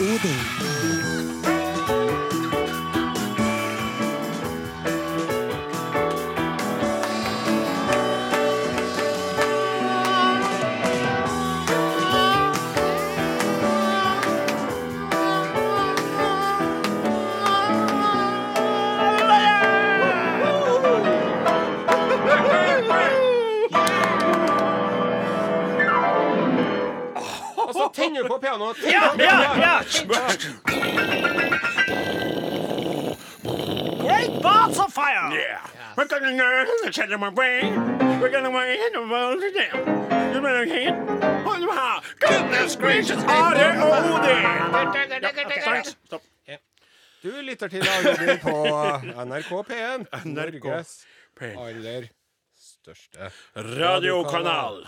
Odin. Og set them away. We're gonna wait in the world to them. You better hit. Goodness gracious, Are Odin! Stopp. Du lytter til Arnodin på NRK P1. NRK Norges aller største Radiokanal.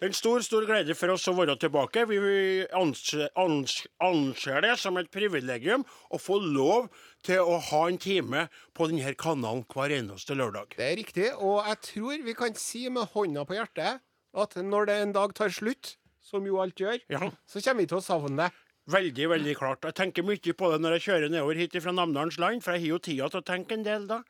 Det er en stor stor glede for oss å være tilbake. Vi anser, ans- anser det som et privilegium å få lov til å ha en time på denne kanalen hver eneste lørdag. Det er riktig, og jeg tror vi kan si med hånda på hjertet at når det en dag tar slutt, som jo alt gjør, Ja. så kommer vi til å savne det. Veldig, veldig klart. Jeg tenker mye på det når jeg kjører nedover hit fra Namdalens land, for jeg har jo tida til å tenke en del da.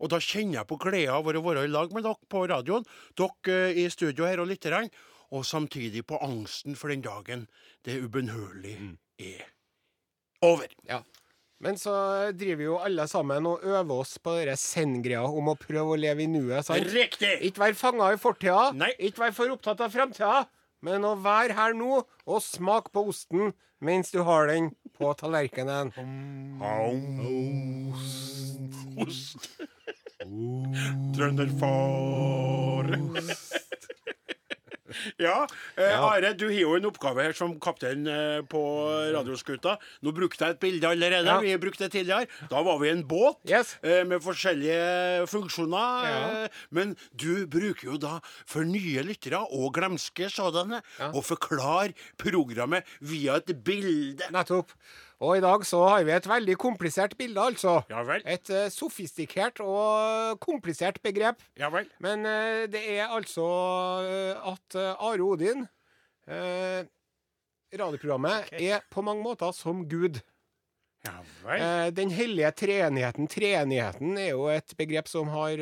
Og da kjenner jeg på gleda av å være i lag med dere på radioen, dere eh, i studio her og litt, grann, og samtidig på angsten for den dagen det ubønnhørlig er over. Ja. Men så driver jo alle sammen og øver oss på dere zen-greia om å prøve å leve i nuet. sant? Riktig! Ikke være fanga i fortida, ikke være for opptatt av fremtida, men å være her nå og smake på osten mens du har den på tallerkenen. Ost. Trønderfar. Ja, eh, Are, du har jo en oppgave her som kaptein eh, på radioskuta. Nå brukte jeg et bilde allerede. Ja. Vi har brukt det tidligere. Da var vi i en båt Yes. eh, med forskjellige funksjoner. Ja. eh, Men du bruker jo da for nye lyttere, og glemske sådanne, å forklare programmet via et bilde. Nettopp. Og i dag så har vi et veldig komplisert bilde, altså. Ja vel. Et uh, sofistikert og komplisert begrep. Ja vel. Men uh, det er altså uh, at Are Odin Radioprogrammet er på mange måter som Gud. Ja vel. Den hellige treenigheten. Treenigheten er jo et begrep som har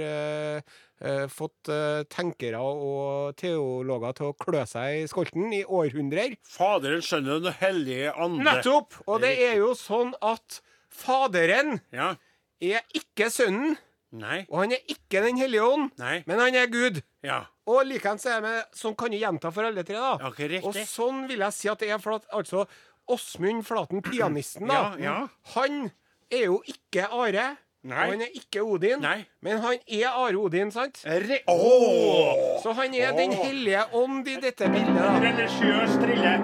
fått eh, tenkere og teologer til å klø seg i skolten i århundrer. Faderen, skjønner Den hellige ande. Nettopp! Og det er jo sånn at Faderen Ja. er ikke Sønnen, Nei. og han er ikke Den hellige ånd, Nei. men han er Gud. Ja. Og likeens er det med Sånn kan du gjenta for alle tre, da. Ja. Og sånn vil jeg si at det er for at altså Åsmund Flaten, pianisten, da. Ja, ja. Han er jo ikke Are. Nei. Og han er ikke Odin. Nei. Men han er Are Odin, sant? Re oh! Så han er Den hellige ånd i dette bildet. da Religiøs trille.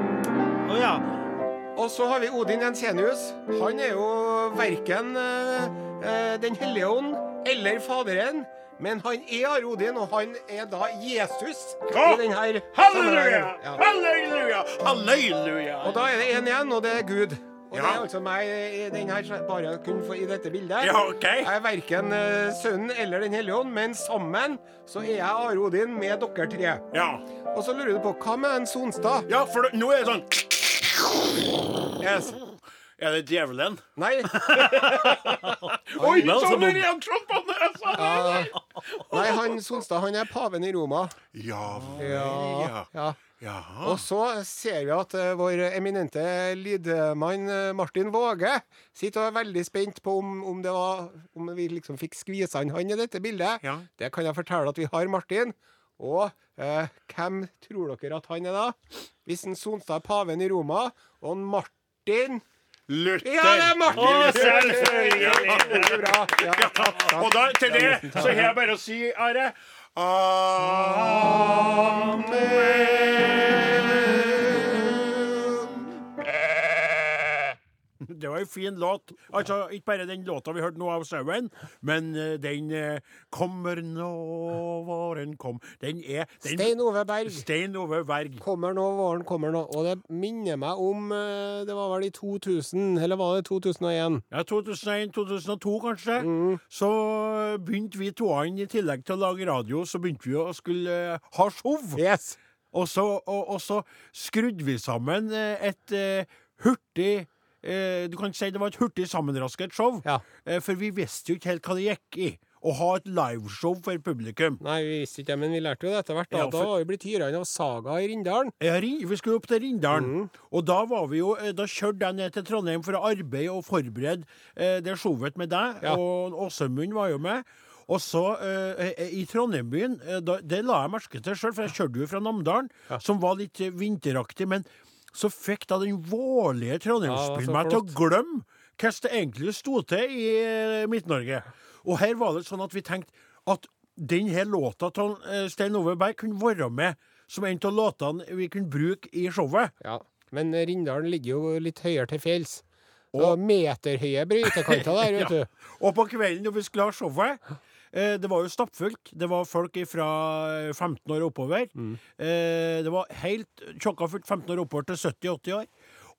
Oh, ja. Og så har vi Odin Jensenius. Han er jo verken eh, eh, Den hellige ånd eller Faderen. Men han er Are Odin, og han er da Jesus Oh! i denne Halleluja! Ja. Halleluja! Halleluja! Og da er det én igjen, og det er Gud. Og det er altså meg i den her, bare kun for, i dette bildet. Ja, OK. Jeg er verken eh, Sønnen eller Den hellige ånd, men sammen så er jeg Are Odin med dere tre. Ja. Og så lurer du på hva med en Sonstad? ja, for det- nå er det sånn Yes. Er det djevelen? Nei. Oi, sånn nå- reaksjon på nesa! Nei, han Sonstad han er paven i Roma. Ja vel, Ja. ja. Ja. Jaha. Og så ser vi at uh, vår eminente lydmann eh, Martin Våge sitter og er veldig spent på om, om, det var, om vi liksom fikk skvisa inn han i dette bildet. Ja. Det kan jeg fortelle at vi har Martin. Og uh, hvem tror dere at han er da? Hvis en Sonstad er paven i Roma, og en Martin Luther. Ja, det er Martin! Luther! Ja. Ja. Og da, til det så har jeg bare å si, Are Amen. Det var en fin låt. Altså, Ikke bare den låta vi hørte nå av sauen, men eh, den eh, 'Kommer nå våren kom'. Den er den, Stein Ove Berg. Stein Ove Berg. Kommer nå, våren kommer nå. Og det minner meg om eh, Det var vel i 2000, eller var det 2001? Ja, 2001-2002 kanskje. Så begynte vi toene, i tillegg til å lage radio, så begynte vi å skulle ha show. Yes. Og så, og, og så skrudde vi sammen et hurtig eh, Du kan si det var et hurtig sammenrasket show. Ja. Eh, for vi visste jo ikke helt hva det gikk i. Å ha et liveshow for publikum. Nei, vi visste ikke det, men vi lærte jo det etter hvert. Da, Ja, da var vi blitt hyrende av Saga i Rindalen. Ja, vi skulle opp til Rindalen. Mm. Og da var vi jo, eh, da kjørte jeg ned til Trondheim for å arbeide og forberede eh, det showet med deg. Ja. Og Åsemund var jo med. Og så eh, eh, i Trondheimbyen, eh, det la jeg merke til sjøl, for jeg kjørte jo fra Namdalen, Ja. som var litt vinteraktig. Men så fikk da den vårlige Ja, Trondheimsbyen meg til å glemme hvordan det egentlig sto til i eh, Midt-Norge. Og her var det sånn at vi tenkte at denne låta av eh, Stein Ove Berg kunne være med som en av låtene vi kunne bruke i showet. Ja. Men Rindalen ligger jo litt høyere til fjells. Og meterhøye brytekanter der, vet du. Og på kvelden når vi skulle ha showet Det var jo stappfullt. Det var folk fra 15 år oppover. Mm. Eh, det var helt tjokka fullt 15 år oppover til 70-80 år.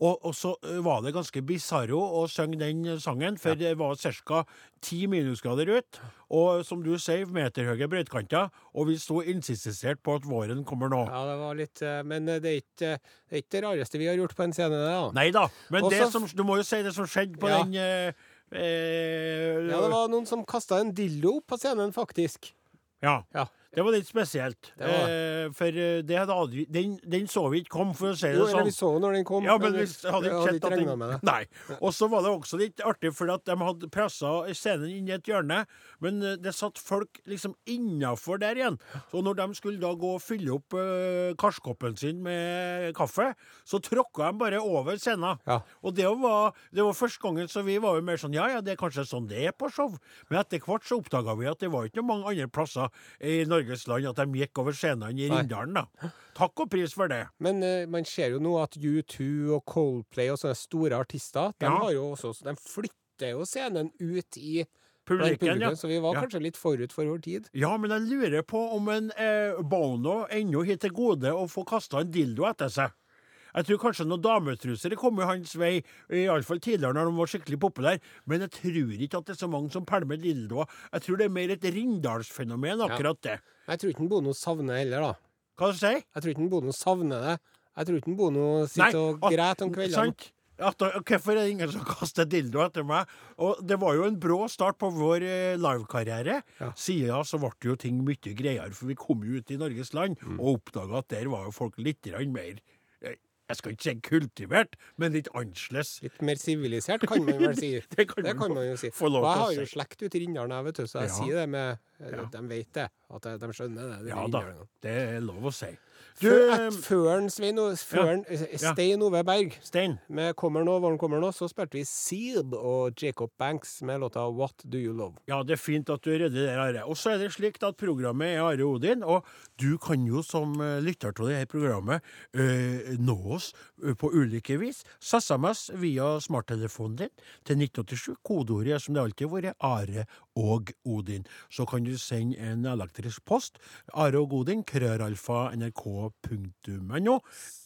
Og, og så eh, var det ganske bisarro å synge den sangen, for det var ca. 10 minusgrader ut. Og som du sier, meterhøye brøytekanter. Og vi sto insistert på at våren kommer nå. Ja, det var litt eh, Men det er ikke det, er ikke det rareste vi har gjort på en scene, det, da. Nei da, men Også, det som, du må jo si det som skjedde på Ja. den eh, Ja, det var noen som kasta en dildo på scenen, faktisk. ja. Ja. Det var litt spesielt. Det var Eh, for eh, det hadde aldri den, den så vi ikke kom, for å si det Jo, sånn. vi så jo når den kom. Ja, men vi hadde ikke sett at regna med det. Nei. Og så var det også litt artig, for at de hadde pressa scenen inn i et hjørne. Men eh, det satt folk liksom innafor der igjen. Så når de skulle da gå og fylle opp uh, karskoppen sin med kaffe, så tråkka de bare over scenen. Ja. Og det var, det var første gangen, så vi var jo mer sånn ja, ja, det er kanskje sånn det er på show. Men etter hvert så oppdaga vi at det var ikke mange andre plasser i Norges land at de gikk over scenene i. Rindalen, da. Takk og pris for det. Men uh, man ser jo nå at U2 og Coldplay og sånne store artister, de Ja. har jo også De flytter jo scenen ut i Publiken, ja. så vi var Ja. kanskje litt forut for vår tid. Ja, men jeg lurer på om en eh, Bono ennå har til gode å få kasta en dildo etter seg. Jeg tror kanskje noen dametruser kom jo hans vei, iallfall tidligere når de var skikkelig populære, men jeg tror ikke at det er så mange som pælmer dildoer. Jeg tror det er mer et Rindalsfenomen, akkurat det. Jeg tror ikke Bono savner heller, da. Hva sier du? Jeg tror ikke Bono savner det. Jeg tror ikke Bono sitter og at- græter om kveldene. Sant? Hvorfor er det ingen som kaster dildo etter meg? Og Det var jo en brå start på vår eh, livekarriere. Ja. Siden så ble det jo ting mye greiere, for vi kom jo ut i Norges land Mm. og oppdaga at der var jo folk litt mer Jeg skal ikke si kultivert, men litt annerledes. Litt mer sivilisert, kan man vel si. Det kan Det kan man jo si. Og jeg har jo slekt ute i Rindalen, jeg, vet du, så jeg Ja. sier det med. De vet det. At de skjønner det. de Ja da, det er lov å si. Du, eh, før Svein før eh, Ja. Stein Ove Berg Stein. med Kommer nå, våren kommer nå, så spilte vi Seeb og Jacob Banks med låta What Do You Love. Ja, det er fint at du er det, Are. Og så er det slik at programmet er Are Odin, og du kan jo som eh, lytter til dette programmet eh, nå oss på ulike vis. SMS via smarttelefonen din til 1987. Kodeordet er som det alltid har vært Are og Odin. Så kan du sende en elektrisk post. Are og Odin, krøralfa, nrk.no.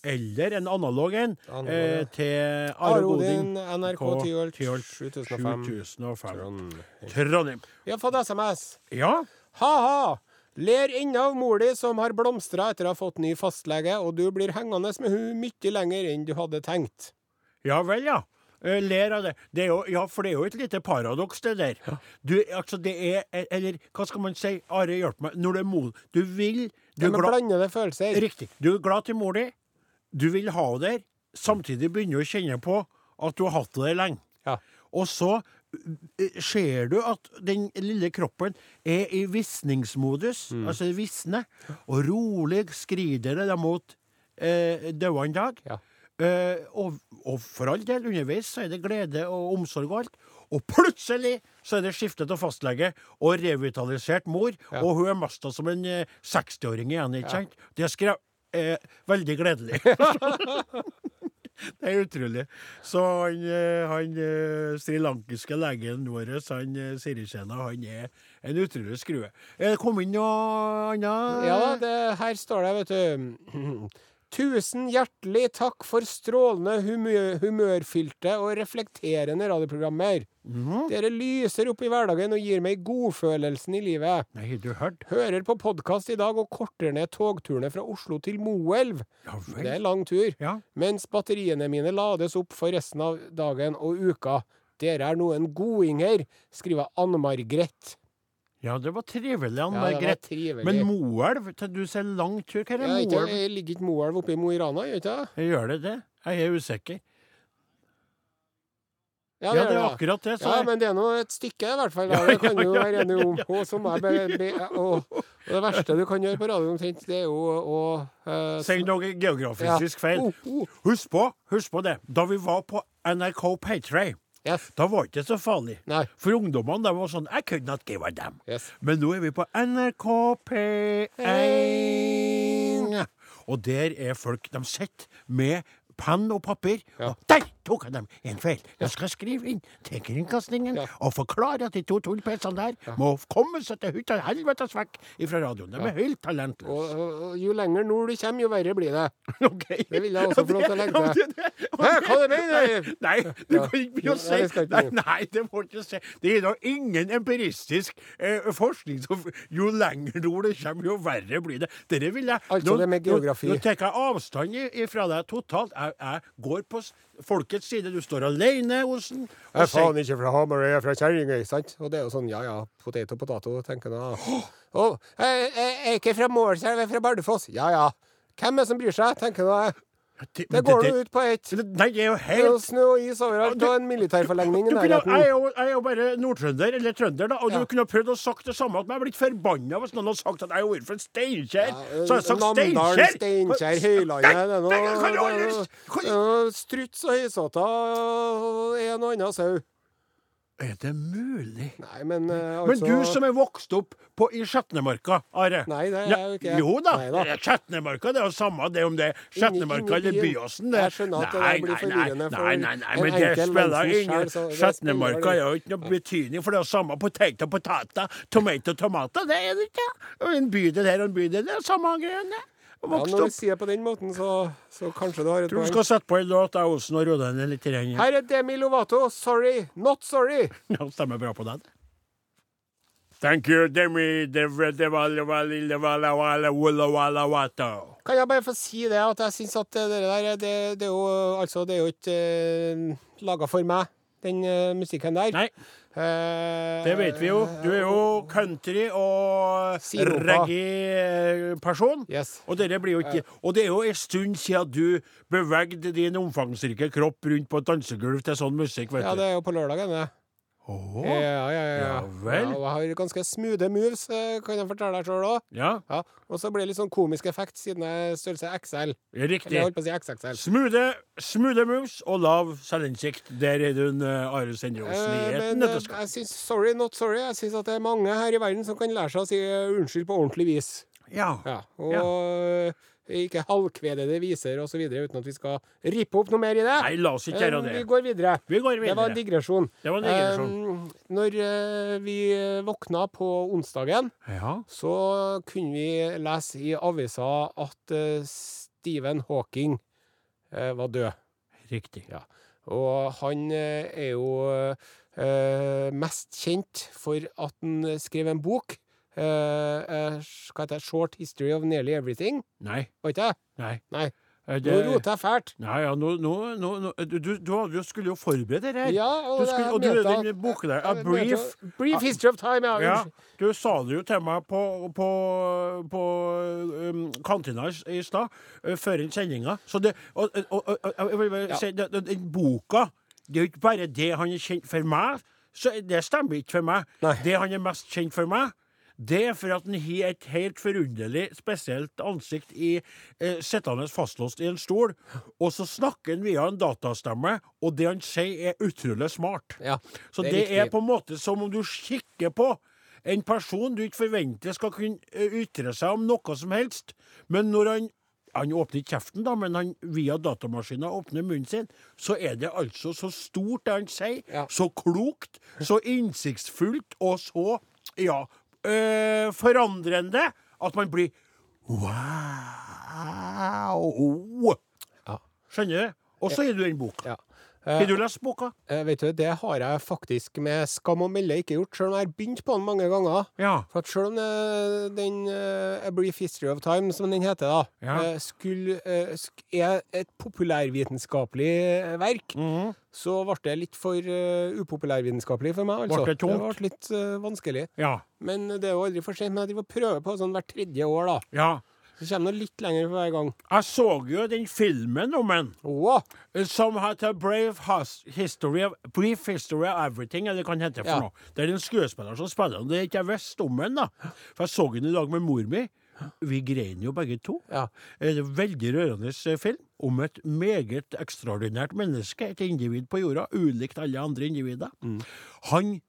Eller en analog en eh, til Are Odin. NRK Tyholt, 7005. 7005. Trondheim. Vi har fått SMS. Ja. Ha-ha! Ler ennå av mor di som har blomstra etter å ha fått ny fastlege, og du blir hengende med hun mye lenger enn du hadde tenkt. Ja vel, ja. Eh, ler av det. det jo, ja, for det er jo et lite paradoks, det der. Du, altså, det er Eller hva skal man si? Are, hjelp meg. Når det er mod... Du vil Du Ja, er glad blandede følelser. Riktig. Du er glad til mor di. Du vil ha henne der. Samtidig begynner du å kjenne på at du har hatt henne der lenge. Ja. Og så ser du at den lille kroppen er i visningsmodus, Mm. altså visner, og rolig skrider det mot eh, døende dag. Ja. Eh, og, og for all del, underveis så er det glede og omsorg og alt. Og plutselig så er det skiftet til fastlege og revitalisert mor, Ja. og hun er masta som en eh, 60-åring igjen, ikke sant? Det skrev eh, veldig gledelig. Det er utrolig. Så han, eh, han eh, srilankiske legen vår, han eh, Sirisena, han er en utrolig skrue. Er det kommet inn noe annet? Ja det, her står det, vet du Tusen hjertelig takk for strålende humør, humørfylte og reflekterende radioprogrammer. Mhm. Dere lyser opp i hverdagen og gir meg godfølelsen i livet. Nei, du hørt? Hører på podkast i dag og korter ned togturene fra Oslo til Moelv. Ja Det er lang tur. Ja. Mens batteriene mine lades opp for resten av dagen og uka. Dere er noen godinger, skriver Anne Margrethe. Ja, det var trivelig, Ann Ja, det var Margrethe. trivelig. Men Moelv, du ser lang tur, hva er Ja, ikke, Moelv? jeg ligger ikke Moelv oppe i Mo i Rana, gjør ikke det? Gjør det det? Jeg er usikker. Ja, Ja, det er det. akkurat det. Så Ja, men det er nå et stykke, i hvert fall. Da. Det kan jo være enig om. Og, som er be, be, og, og det verste du kan gjøre på radioen, omtrent, det er jo å eh, Si noe geografisk feil. Oh, oh. Husk på, husk på det. Da vi var på NRK Paytray, Yes. da var det ikke så farlig. Nei. For ungdommene de var sånn I could not give a damn. Yes. Men nå er vi på NRK P1. Og der er folk De sitter med penn og papir. Ja. Og der tok jeg dem en feil! Jeg skal skrive inn til Kringkastingen og forklare at de to tullpesene der må komme seg til hytta helvetes vekk fra radioen. De er helt talentløse. Og, og, jo lenger nord du kommer, jo verre blir det. Okay. Det vil jeg også få lov til å legge til. Hæ, hva det mener du? Nei, du kan ikke begynne å si Nei, det Nei, det må du ikke si. Det er da ingen empiristisk eh, forskning som Jo lenger nord det kommer, jo verre blir det. Dette vil jeg Altså det med geografi. Nå, nå tar jeg avstand ifra deg totalt. Jeg, jeg går på s- folkets side. Du står alene, Osen. Jeg er faen ikke fra Hamar, jeg er fra Kjerringøy, sant? Og det er jo sånn, ja ja, potet og potet, tenker jeg. Å, jeg, er ikke fra Målselv, jeg er fra Bardufoss. Ja ja. Hvem er det som bryr seg, tenker jeg. Det- Det går nå ut på ett. Nei, det er jo er helt snø og is overalt, og en militærforlengning i nærheten. jeg, er jo, jeg er jo bare nordtrønder, eller trønder, da, og Ja. du kunne prøvd å sagt det samme. At jeg blitt forbanna hvis noen hadde sagt at jeg er fra Steinkjer. så har jeg sagt Namdalen, Steinkjer! Høylandet det er noe struts og høysåter og en og annen sau. Er det mulig? Nei, men eh, Men altså du som er vokst opp på, i Skjetnemarka, Are. Nei, det er jeg jo ikke. Jo da. Nei da. Skjetnemarka, det er jo samme det om det er Skjetnemarka eller. Byåsen. det. Jeg skjønner at det blir nei, forvirrende for nei, nei, nei, nei, men det spiller ingen Skjetnemarka har jo ikke noe betydning, for det er jo samme potet og poteter, tomat og tomater. Det er det ikke. En bydel her og en bydel der, samme greiene. Ja, når du sier det på den måten, så, så kanskje du har et Tror du skal sette på en låt av Osen og roe deg ned litt. Her. Her er Demi Lovato. Sorry, not sorry. Ja, stemmer bra på den. Thank you, Demi. Kan jeg bare få si det, at jeg syns at det der det, det er jo Altså, det er jo ikke uh, laga for meg, den eh, musikken der. Nei, Eh, det vet vi jo. Du er jo country og reggae-person. Yes. Og, og det er jo en stund siden du bevegde din omfangsrike kropp rundt på et dansegulv til sånn musikk, Ja, det er jo på lørdagen, det. Åh. Ja, ja, ja. ja. Vel. Og jeg har ganske smoothe moves, eh, kan jeg fortelle deg sjøl òg. Ja, Ja. Og så blir det litt sånn komisk effekt siden jeg er størrelse XL. Eller riktig. jeg holdt på å si XXL. Smoothe, smoothe moves og lav selvinnsikt. Der er du en uh, Are Sendråsen i Eh, jeg syns sorry, not sorry. Jeg syns at det er mange her i verden som kan lære seg å si unnskyld på ordentlig vis. Ja. Ja, og eh, ikke halvkvedede viser osv. uten at vi skal rippe opp noe mer i det. Nei, la oss ikke gjøre Eh, det. Vi går videre. Vi går videre. Det var en digresjon. Det var en digresjon. Um, når uh, vi våkna på onsdagen, Ja. så kunne vi lese i avisa at uh, Stephen Hawking uh, var død. Riktig. Ja. Og han eh, er jo eh, mest kjent for at han skrev en bok. Eh, eh, hva heter det? 'Short History of Nearly Everything'. Nei. Var ikke det? Nei. Nei. Det... Nå roter jeg fælt. Nei, ja, nå, nå, nå, du, du, du skulle jo forberede det her. Ja, og du skulle, og du, meta- den boken der, A eh, Brief brief History of Time, ja. ja. Du sa det jo til meg på, på, på um, kantina i, stad, uh, før sendinga. Så det og, og, og, og, jeg vil bare si, den, den- den boka Det er jo ikke bare det han er kjent for meg, så det stemmer ikke for meg. Nei. Det han er mest kjent for meg, det er for at han har et helt forunderlig, spesielt ansikt i eh, sittende fastlåst i en stol, og så snakker han via en datastemme, og det han sier, er utrolig smart. Ja, Så det det, er på en måte som om du kikker på en person du ikke forventer skal kunne eh, ytre seg om noe som helst, men når han han åpner ikke kjeften, da, men han via datamaskinen åpner munnen sin, så er det altså så stort det han sier, Ja. så klokt, så innsiktsfullt og så, ja, øh, forandrende at man blir Wow! Skjønner du? Og så gir du den boka. Ja. Har du lest boka? Eh, vet du, det har jeg faktisk med skam å melde ikke gjort, selv om jeg har begynt på den mange ganger. Ja. For at selv om uh, den uh, A Brief History of Time, som den heter, da, Ja. eh, skulle, uh, sk er et populærvitenskapelig verk, verk, -hmm. så ble det litt for uh, upopulærvitenskapelig for meg. altså. Ble det tungt? ble litt eh, vanskelig. Ja. Men det er jo aldri for sent. Men jeg prøver på sånn hvert tredje år, da. ja. Så kommer litt lenger for hver gang. Jeg så jo den filmen om en Åh! Som heter Brave History of, Brief History of Everything, eller hva den heter for Ja. noe. Det er en skuespiller som spiller den. Det er ikke jeg visste om den, da. For jeg så den i dag med mor mi. Vi grein jo begge to. Ja. En veldig rørende eh, film om et meget ekstraordinært menneske, et individ på jorda, ulikt alle andre individer. Han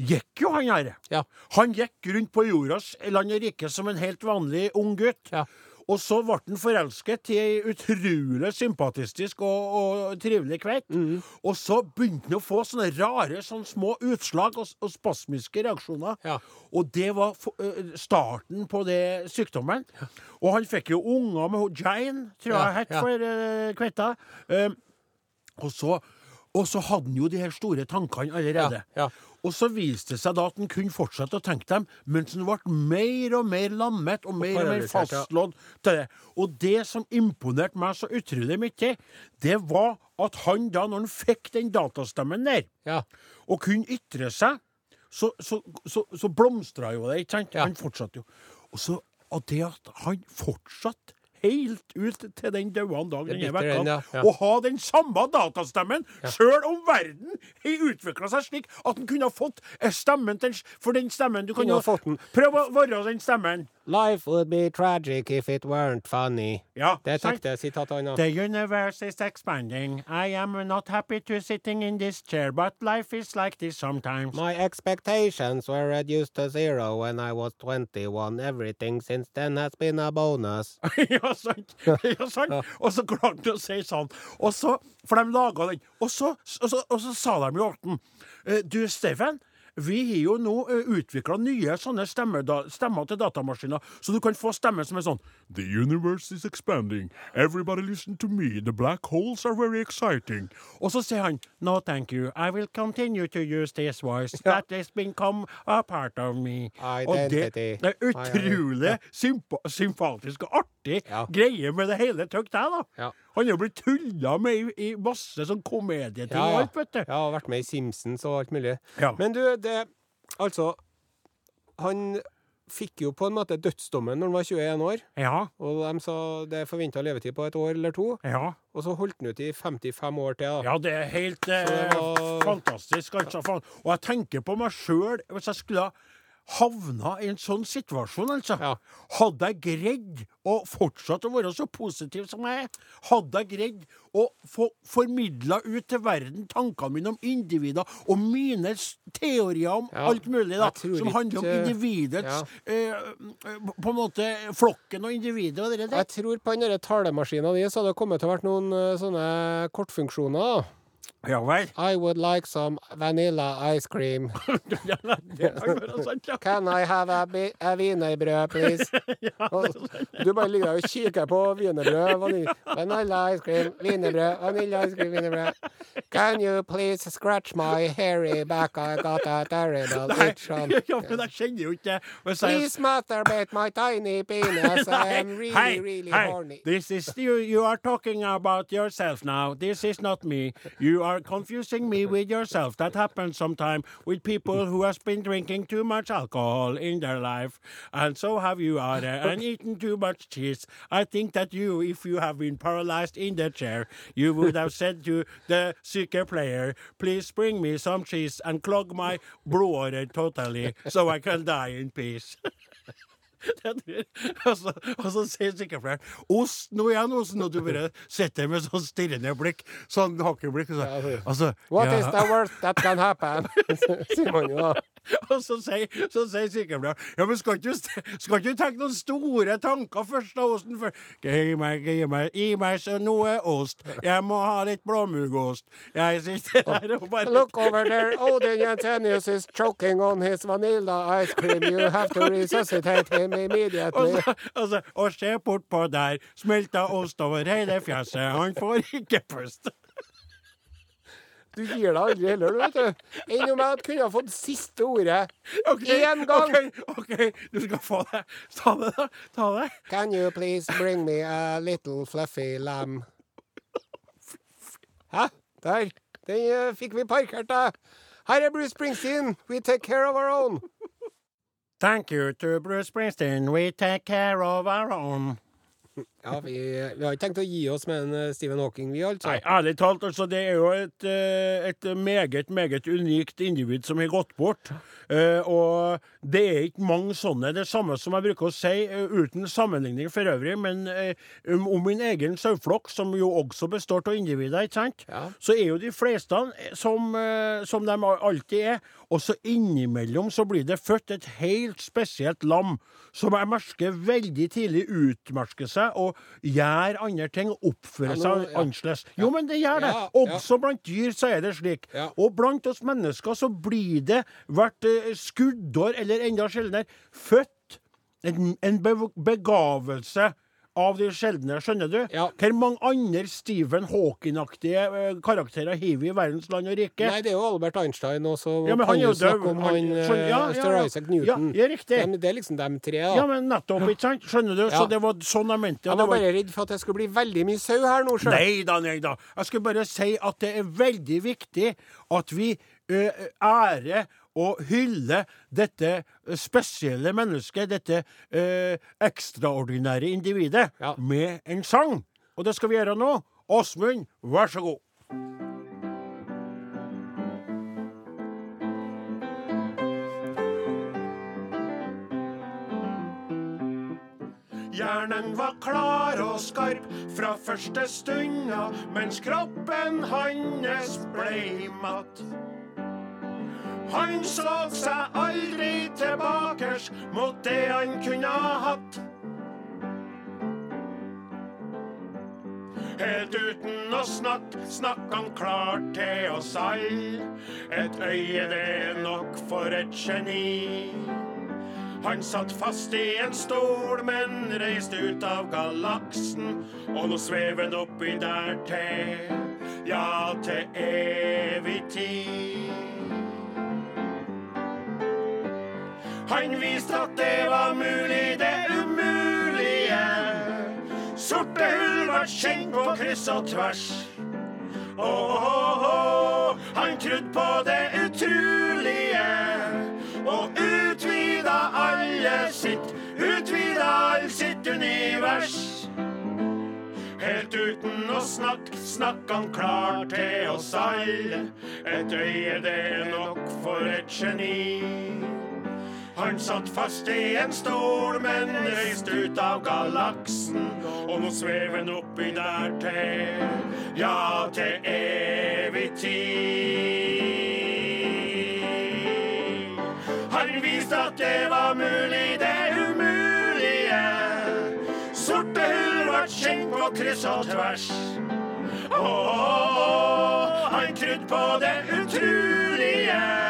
gikk jo, han her. Ja. Han gikk rundt på jordas land og rike som en helt vanlig ung gutt. Ja. Og så ble han forelsket i ei utrolig sympatistisk og, og trivelig kveit. Mm. Og så begynte han å få sånne rare sånne små utslag og, og spasmiske reaksjoner. Ja. Og det var starten på det sykdommen. Ja. Og han fikk jo unger med Jane, tror jeg Ja, het for uh, kveita. Um, og, så, og så hadde han jo de her store tankene allerede. Ja, ja. Og så viste det seg da at han kunne fortsette å tenke dem, mens han ble mer og mer lammet og mer og mer fastlådd. til det. Og det som imponerte meg så utrolig mye, det var at han da, når han fikk den datastemmen der, Ja. og kunne ytre seg, så, så, så, så blomstra jo det, ikke sant? Ja. Han fortsatte jo. Og så og det at han fortsatte helt ut til den døde dag den er vekka, ja, ja. å ha den samme datastemmen, sjøl om verden har utvikla seg slik at den kunne ha fått eh, stemmen til For den stemmen du kunne ha fått den. Prøv å være den stemmen. Life would be tragic if it weren't funny. Ja, Det er sant? det. sitat. The universe is expanding. I am not happy to sitting in this chair, but life is like this sometimes. My expectations were reduced to zero when I was 21. Everything since then has been a bonus. ja, sant. Ja, sant. Og så klarte han å si sånn. Og så, For de laga den. Og så, og så, og så sa de jo Orten eh, Du, Steffen. Vi har jo nå utvikla nye sånne stemmer, da, stemmer til datamaskiner, så du kan få stemmer som er sånn The universe is expanding. Everybody listen to me. The black holes are very exciting. Og så sier han No, thank you. I will continue to use this voice. That has become a part of me. Og det, det er utrolig sympa sympatisk og artig Ja. greie med det hele tøkt der, da. Ja. Han er jo blitt tulla med i, i masse sånn komedieting Ja, og ja. alt, vet du. Ja, vært med i Simpsons og alt mulig. Ja. Men du, det Altså, han fikk jo på en måte dødsdommen når han var 21 år. Ja, Og de sa det er forventa levetid på et år eller to. ja. Og så holdt han ut i 55 år til. da. Ja, det er helt eh, det var- fantastisk. Altså. Ja. Og jeg tenker på meg sjøl, hvis jeg skulle ha havna i en sånn situasjon, altså. Ja. Hadde jeg greid å fortsatt å være så positiv som jeg er, hadde jeg greid å få formidla ut til verden tankene mine om individer og mine teorier om Ja, alt mulig, da, som handler om individets individets eh, På en måte flokken og individet og det der. Jeg tror på den talemaskina di så hadde det kommet til å vært noen eh, sånne kortfunksjoner. da. Ja vel. I would like some vanilla ice cream. Can I have a, a wienerbrød, please? Du bare ligger der og kikker på wienerbrød. vanil- Vanilla ice cream, wienerbrød, vanilla ice cream, wienerbrød. Can you please scratch my hairy back? I got a terrible itch on. ja, men jeg kjenner jo ikke Please masturbate my tiny penis. I am really, hey, really hey, horny. This is you. You are talking about yourself now. This is not me. You are confusing me with yourself. That happens sometimes with people who has been drinking too much alcohol in their life, and so have you, Are, and eaten too much cheese. I think that you, if you have been paralyzed in the chair, you would have said to the soccer player, "Please bring me some cheese and clog my blodårer totally, so I can die in peace." og, så, og så sier sykepleieren Ost nå igjen, osten! Og du bare sitter med sånn stirrende blikk. Sånn hakkeblikk. Så, altså, What ja, is the worst that can happen? Sier man jo da. Og så sier, så sier sykepleieren Ja, men skal ikke, skal ikke du tenke noen store tanker først da, osten For, Gi meg, gi meg, gi meg så noe ost. Jeg må ha litt blåmuggost. Jeg sitter der og bare Look over there. Odin Jensenius is choking on his vanilla ice cream. You have to resuscitate him og, immediately. så, og, så, og se bortpå der. Smelta ost over hele fjeset. Han får ikke puste. Du gir deg aldri heller, du, vet du. Enn om jeg kunne ha fått siste ordet Ok, én gang. OK, ok, du skal få det. Ta det, da. Ta det. Can you please bring me a little fluffy lamb? Hæ? Der. Den uh, fikk vi parkert, da. Her er Bruce Springsteen. We take care of our own. Thank you to Bruce Springsteen. We take care of our own. Ja, vi, vi har ikke tenkt å gi oss med en eh, Stephen Hawking, vi, altså. Nei, ærlig talt, altså, det er jo et, eh, et meget, meget unikt individ som har gått bort. Uh, og det er ikke mange sånne. Det samme som jeg bruker å si, uh, uten sammenligning for øvrig, men uh, om, om min egen saueflokk, som jo også består av individer, ikke sant, Ja. så er jo de fleste som, som de alltid er. Og så innimellom så blir det født et helt spesielt lam, som jeg merker veldig tidlig utmerker seg og gjør andre ting oppfører Ja, seg ja. annerledes. Jo, men det gjør det. Også blant dyr så er det slik. Og blant oss mennesker så blir det hvert eh, skuddår, eller enda sjeldnere, født en, en begavelse av de sjeldne, skjønner du? Ja. Hvor mange andre Stephen Hawking-aktige eh, karakterer har vi i verdens land og rike? Nei, det er jo Albert Einstein, også. Ja, men han er jo død. om Han- skjønner- ja, uh, ja, ja. Isaac Newton. Ja, riktig. De, det er liksom dem tre, da. Ja, men nettopp, ikke sant? Skjønner du? Så det var sånn jeg mente. Jeg var bare redd for at det skulle bli veldig mye sau her nå, sjøl. Nei da, nei da. Jeg skulle bare si at det er veldig viktig at vi ærer og hylle dette spesielle mennesket, dette eh, ekstraordinære individet, Ja. med en sang. Og det skal vi gjøre nå. Åsmund, vær så god. Hjernen var klar og skarp fra første stunda, mens kroppen hans blei matt. Han så seg aldri tilbakers mot det han kunne ha hatt. Helt uten å snakke, snakk han klart til oss alle. Et øye, det er nok for et geni. Han satt fast i en stol, men reiste ut av galaksen. Og nå svever han oppi der til, ja, til evig tid. Han viste at det var mulig, det umulige. Sorte hull var kjent på kryss og tvers. Åh, han trodde på det utrolige og utvida alle sitt, utvida all sitt univers. Helt uten å snakke, snakk han klar til oss alle. Et øye, det er nok for et geni. Han satt fast i en stol, men reist ut av galaksen. Og nå svever han oppi der til, ja, til evig tid. Han viste at det var mulig, det umulige. Sorte hull ble kjent på kryss og tvers. Åh, han trodde på det utrolige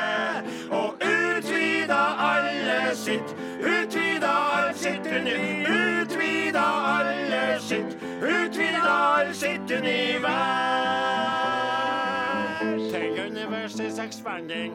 alle sitt, utvida alt sitt utvida alle sitt, utvida alt sitt univers. The universe is expanding.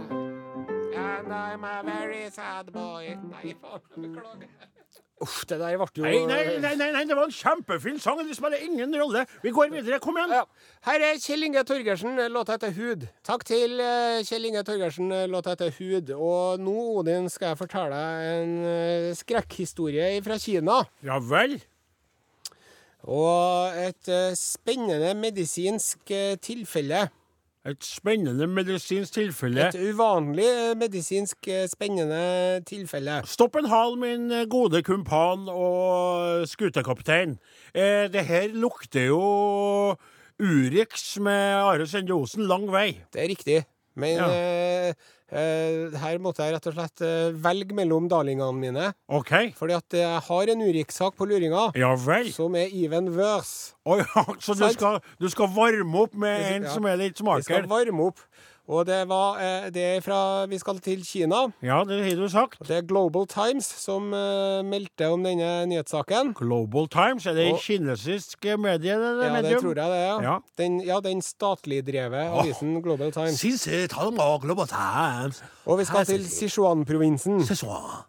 And I'm a very sad boy. Nei, faen, beklager. Uff, det der ble jo Nei, nei, nei, nei, nei, det var en kjempefin sang. Det spiller ingen rolle. Vi går videre. Kom igjen. Ja. Her er Kjell Inge Torgersen, låta heter Hud. Takk til eh, Kjell Inge Torgersen, låta heter Hud. Og nå, Odin, skal jeg fortelle deg en eh, skrekkhistorie fra Kina. Ja vel. Og et eh, spennende medisinsk eh, tilfelle. Et spennende medisinsk tilfelle. Et uvanlig eh, medisinsk eh, spennende tilfelle. Stopp en hal, min gode kumpan og skutekaptein. Eh, det her lukter jo Urix med Are Sende Osen lang vei. Det er riktig. Men Ja. eh, eh, her måtte jeg rett og slett eh, velge mellom darlingene mine. OK. Fordi at jeg har en Urix-sak på luringa. Ja vel. Som er even worse. Oh, ja, så du skal, du skal varme opp med en som er litt Vi skal varme opp. Og det var eh, Det er fra Vi skal til Kina. Ja, det har du sagt. Det er Global Times som eh, meldte om denne nyhetssaken. Global Times, er det Og- kinesisk medie? Det, Ja, det tror jeg det er. Ja. Den, ja, den statlig drevet avisen Global Times. Global Times. Og vi skal til Sichuan-provinsen. Sichuan.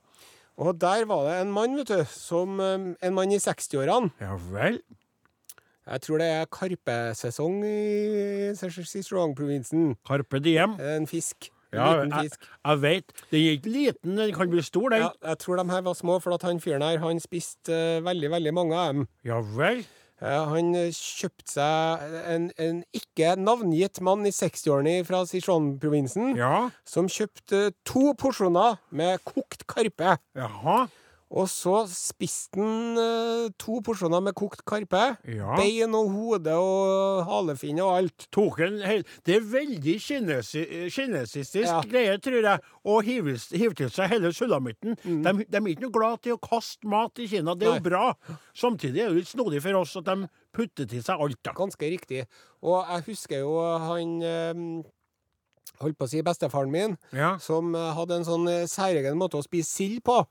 Og der var det en mann, vet du, som eh, En mann i 60-årene. Ja vel. Jeg tror det er karpesesong i Sichuan-provinsen. Carpe diem. En fisk. En Ja, liten jeg, fisk. jeg vet. Den er ikke liten, den kan bli stor, den. Ja, jeg tror de her var små, for at han fyren her han spiste uh, veldig, veldig mange av dem. Ja vel. Eh, han eh, kjøpte seg en, en ikke navngitt mann i 60-årene fra Sichuan-provinsen, Ja. som kjøpte to porsjoner med kokt karpe. Jaha. Og så spiste han eh, to porsjoner med kokt karpe. Ja. Bein og hode og halefinn og alt. Tok en hel Det er veldig kinesi, kinesistisk Ja. greie, tror jeg, å hive, hive til seg hele sulamitten. Mm. De, de er ikke noe glad til å kaste mat i Kina. Det er Nei. jo bra. Samtidig er det litt snodig for oss at de putter til seg alt. da. Ganske riktig. Og jeg husker jo han eh, Holdt på å si bestefaren min, Ja. som eh, hadde en sånn eh, særegen måte å spise sild på.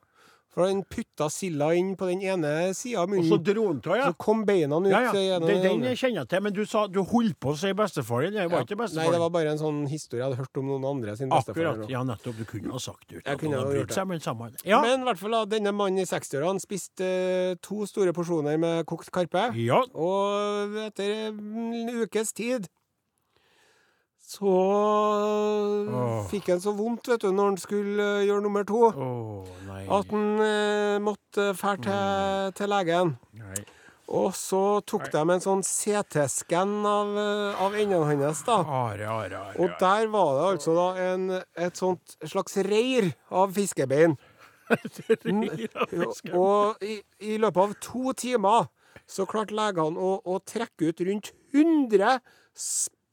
For han putta silda inn på den ene sida av munnen. Og så dro han av, ja. Så kom beina ut Ja, ja. gjennom Den, den jeg kjenner jeg til. Men du sa du holdt på å si bestefaren. Det var Ja. ikke Nei, det var bare en sånn historie jeg hadde hørt om noen andre sin bestefar. Akkurat. Ja, nettopp. Du kunne ha sagt det uten at ha hadde gjort brydd seg, men samme. Ja. Men i hvert fall denne mannen i 60-årene spiste eh, to store porsjoner med kokt karpe. ja. Og etter en ukes tid så. Fikk han så vondt vet du, når han skulle eh, gjøre nummer to, oh, at han eh, måtte fære til, til legen. nei. Og så tok de en sånn CT-skann av, eh, av endene hans, da. Are, are, are. Og der var det altså da en, et sånt slags reir av fiskebein. Og i, i løpet av to timer så klarte legene å, å trekke ut rundt 100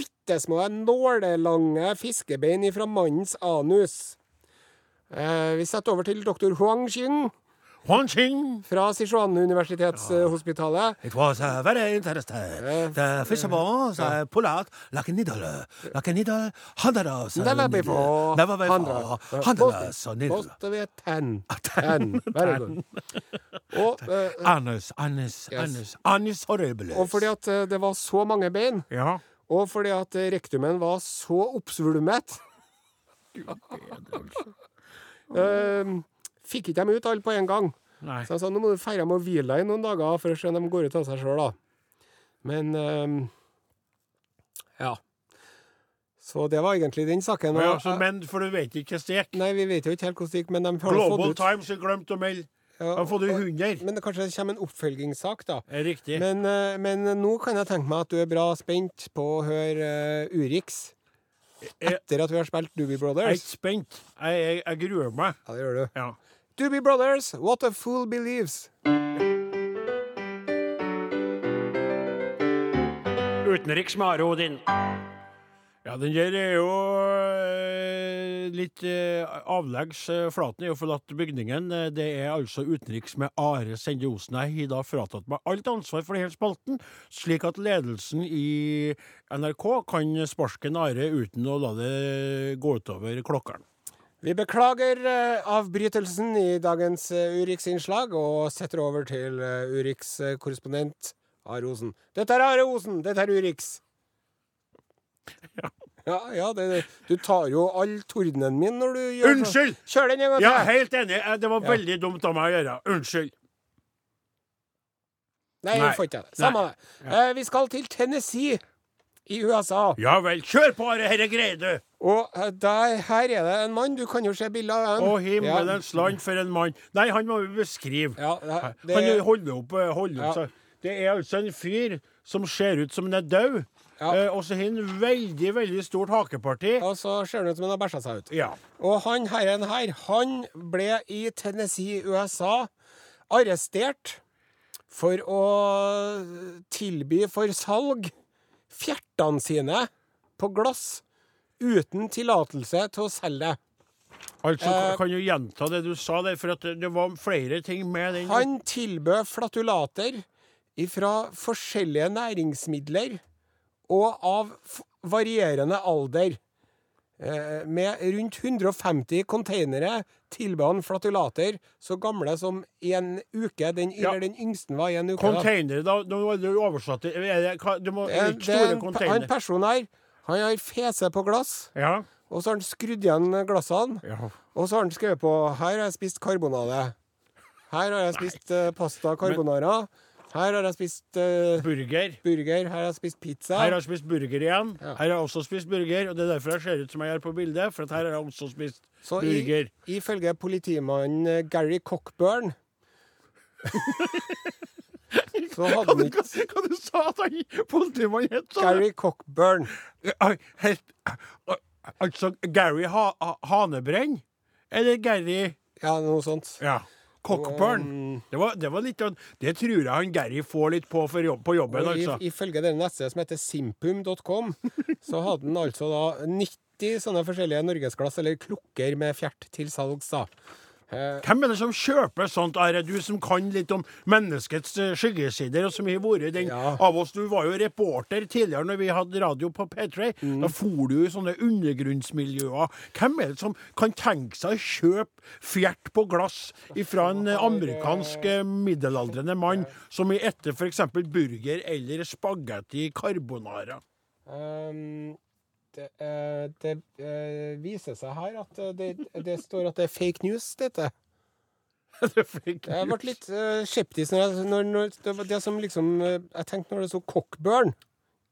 bitte små nålelange fiskebein fra mannens anus. Eh, vi setter over til doktor Huang Xing Huang Xing. fra Sichuan-universitetshospitalet. It was uh, very interesting. The fish balls uh, pull out like a needle, like a needle, hundreds. of Never before. Never before. Hundreds of needle. Post ved ten. Ten. Very good. Og, uh, Anus, anus, Yes. anus, anus horribilis. og fordi at eh, det var så mange bein, Ja. Og fordi at eh, rektumen var så oppsvulmet uh, Fikk ikke dem ut alle på en gang. Nei. Så jeg sa nå må du feire med å hvile deg i noen dager for å se om de går ut av seg sjøl, da. Men uh, ja. Så det var egentlig den saken. Ja, altså, men for du vet ikke hvordan det gikk. Nei, vi vet jo ikke helt hvordan det gikk, men de har Global fått ut Global Times har glemt å melde. Ja, De du fått ut 100. Men det kanskje det kommer en oppfølgingssak, da. Riktig. Men, eh, men nå kan jeg tenke meg at du er bra spent på å høre eh, Urix. Etter at vi har spilt Doobie Brothers. Jeg er ikke spent. Jeg, jeg, jeg gruer meg. Ja, det gjør du. Ja. Doobie Brothers, What a Fool Believes. Utenriks med Are Odin. Ja, den der er jo eh, litt eh, avleggs. eh, Flaten er jo forlatt bygningen. Det er altså utenriks med Are Sende Osen. Jeg har da fratatt meg alt ansvar for denne spalten, slik at ledelsen i NRK kan sparke en Are uten å la det gå utover klokkeren. Vi beklager avbrytelsen i dagens Urix-innslag, og setter over til Urix-korrespondent Are Osen. Dette er Are Osen, dette er Urix. Ja, ja det, du tar jo all tordenen min når du gjør Unnskyld! Unnskyld! Kjør den en gang Ja, helt enig. Eh, Det var veldig dumt av meg å gjøre. Unnskyld. Nei, Nei. får ikke det. Samme det. Eh, vi skal til Tennessee i USA. Ja vel. Kjør på. Dette greier du. Og eh, der, her er det en mann. Du kan jo se bilder av Å, ham. himmelens land, for en mann. Nei, han må vi beskrive. Ja, det, det, Han holder opp, eh, holder opp seg. Det er altså en fyr som ser ut som han er død. Ja. Eh, og så har han veldig, veldig stort hakeparti. og så ser han ut som han har bæsja seg ut. Ja. Og han herren her, han ble i Tennessee, USA, arrestert for å tilby for salg fjertene sine på glass uten tillatelse til å selge det. Altså, Eh, kan du gjenta det du sa der, for at det, det var flere ting med den Han tilbød flatulater fra forskjellige næringsmidler og av varierende alder. Eh, med rundt 150 containere tilbød han flatulater så gamle som en uke. Den, Ja. Eller den yngste var en uke. Containere, da? Nå var det oversatt til er er, det er store en, person han personen her Han har fese på glass, Ja. og så har han skrudd igjen glassene. ja. Og så har han skrevet på Her har jeg spist karbonade. Her har jeg spist Nei. pasta carbonara. Her har jeg spist uh, Burger. burger. Her har jeg spist pizza. Her har jeg spist burger igjen. Ja. Her har jeg også spist burger, og det er derfor jeg ser ut som jeg gjør på bildet. For at her har jeg også spist Så i, burger. ifølge politimannen eh, Gary Cockburn Så hadde han ikke Hva du sa at han politimannen het? sa? Gary Cockburn. Helt Altså Gary ha Hanebrenn? Eller Gary Ja, noe sånt. Ja. Cockburn. Det var, det var litt Det tror jeg han Gary får litt på for jobb, på jobben, og i, altså. ifølge den nettsida som heter simpum.com, så hadde han altså da 90 sånne forskjellige norgesglass, eller krukker med fjert, til salgs, da. Eh, Hvem er det som kjøper sånt? Er det du som kan litt om menneskets eh, skyggesider, og som har vært den Ja. av oss? Du var jo reporter tidligere når vi hadde radio på P3. Mm. Da for du i sånne undergrunnsmiljøer. Hvem er det som kan tenke seg å kjøpe fjert på glass fra en amerikansk eh, middelaldrende mann som i etter f.eks. burger eller spagetti carbonara? Um, det, eh, det eh, viser seg her at eh, det, det står at det er fake news, dette. Det fake Jeg ble litt skeptisk når, jeg, når, når det var det som liksom Jeg tenkte når det sto Cockburn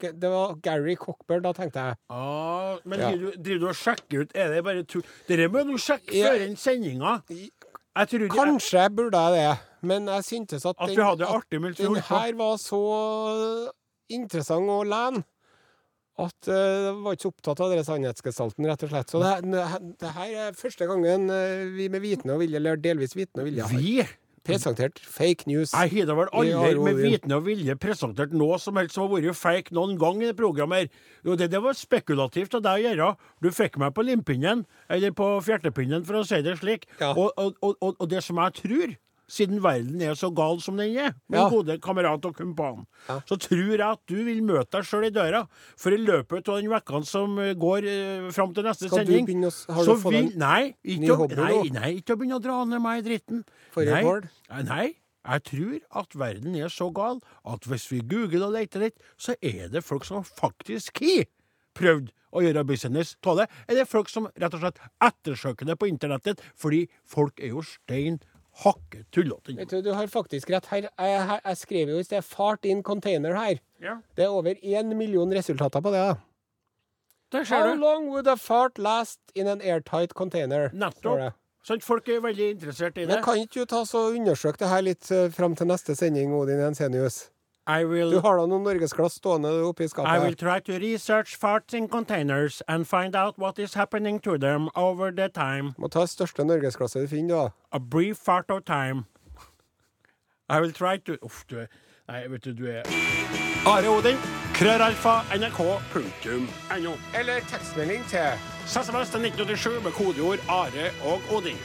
Det var Gary Cockburn, da tenkte jeg. Ah, men Ja. driver du, driver du og sjekker ut Er det bare tull? Dette må du sjekke Ja. før den sendinga. Jeg Kanskje burde jeg det, men jeg syntes at, At artig mens den her var så interessant å lene at eh, jeg var ikke så opptatt av den sannhetsgestalten, rett og slett. Så det, det her er første gangen eh, vi med vitende og vilje, eller delvis vitende og vilje, har Vi? presentert fake news. Jeg har da vel aldri med vitende og vilje presentert noe som helst som har vært fake noen gang i det programmet. Jo, det, det var spekulativt av deg å gjøre. Du fikk meg på limpinnen, eller på fjertepinnen, for å si det slik. Ja. Og, og, og, og det som jeg tror, siden verden er så gal som den er, min Ja. gode kamerat og kumpan, Ja. så tror jeg at du vil møte deg sjøl i døra. For i løpet av den uka som eh, går eh, fram til neste Skal sending å har så du fått vil, Nei, ny hobby nei, nå? nei, ikke å begynne å dra ned meg i dritten. For nei, rekord? Nei, jeg tror at verden er så gal at hvis vi googler og leter litt, så er det folk som faktisk har prøvd å gjøre business av det. Eller folk som rett og slett ettersøker det på internettet, fordi folk er jo stein hakke tullete. Vet du, du har faktisk rett. Her, jeg, her, jeg skrev jo i sted 'fart in container' her. Ja, Det er over én million resultater på det. da. der ser How du. long would a fart last in an airtight container? Nettopp. Sånn, folk er veldig interessert i det. Men kan ikke du ta så undersøke det her litt uh, fram til neste sending, Odin Jensenius? I will, Du har da noen norgesglass stående oppi I will try to research farts in containers and find out what is happening to them over the time. Må ta det største norgesglasset du finner, da. A brief fart of time. I will try to Uff, du er Nei, vet du, du er Are Odin, krøralfa, nrk.no. Eller tekstmelding til SMS til 1987 med kodeord Are og Odin.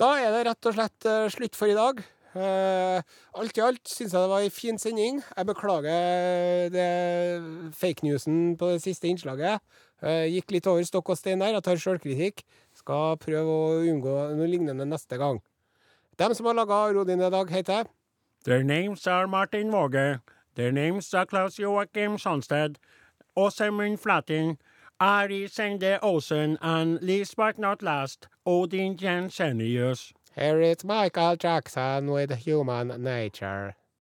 Da er det rett og slett eh, slutt for i dag. Eh, alt i alt syns jeg det var ei en fin sending. Jeg beklager det fake newsen på det siste innslaget. Eh, gikk litt over stokk og stein der. Jeg tar sjølkritikk. Skal prøve å unngå noe lignende neste gang. Dem som har laga Rodin i dag, heter Their names are Martin Våge. Their names are Klaus Joachim Sandstedt. Åsemund Flatin. Ari Sende Osen. And least but not last, Odin Jensenius. Here it's Michael Jackson with Human Nature.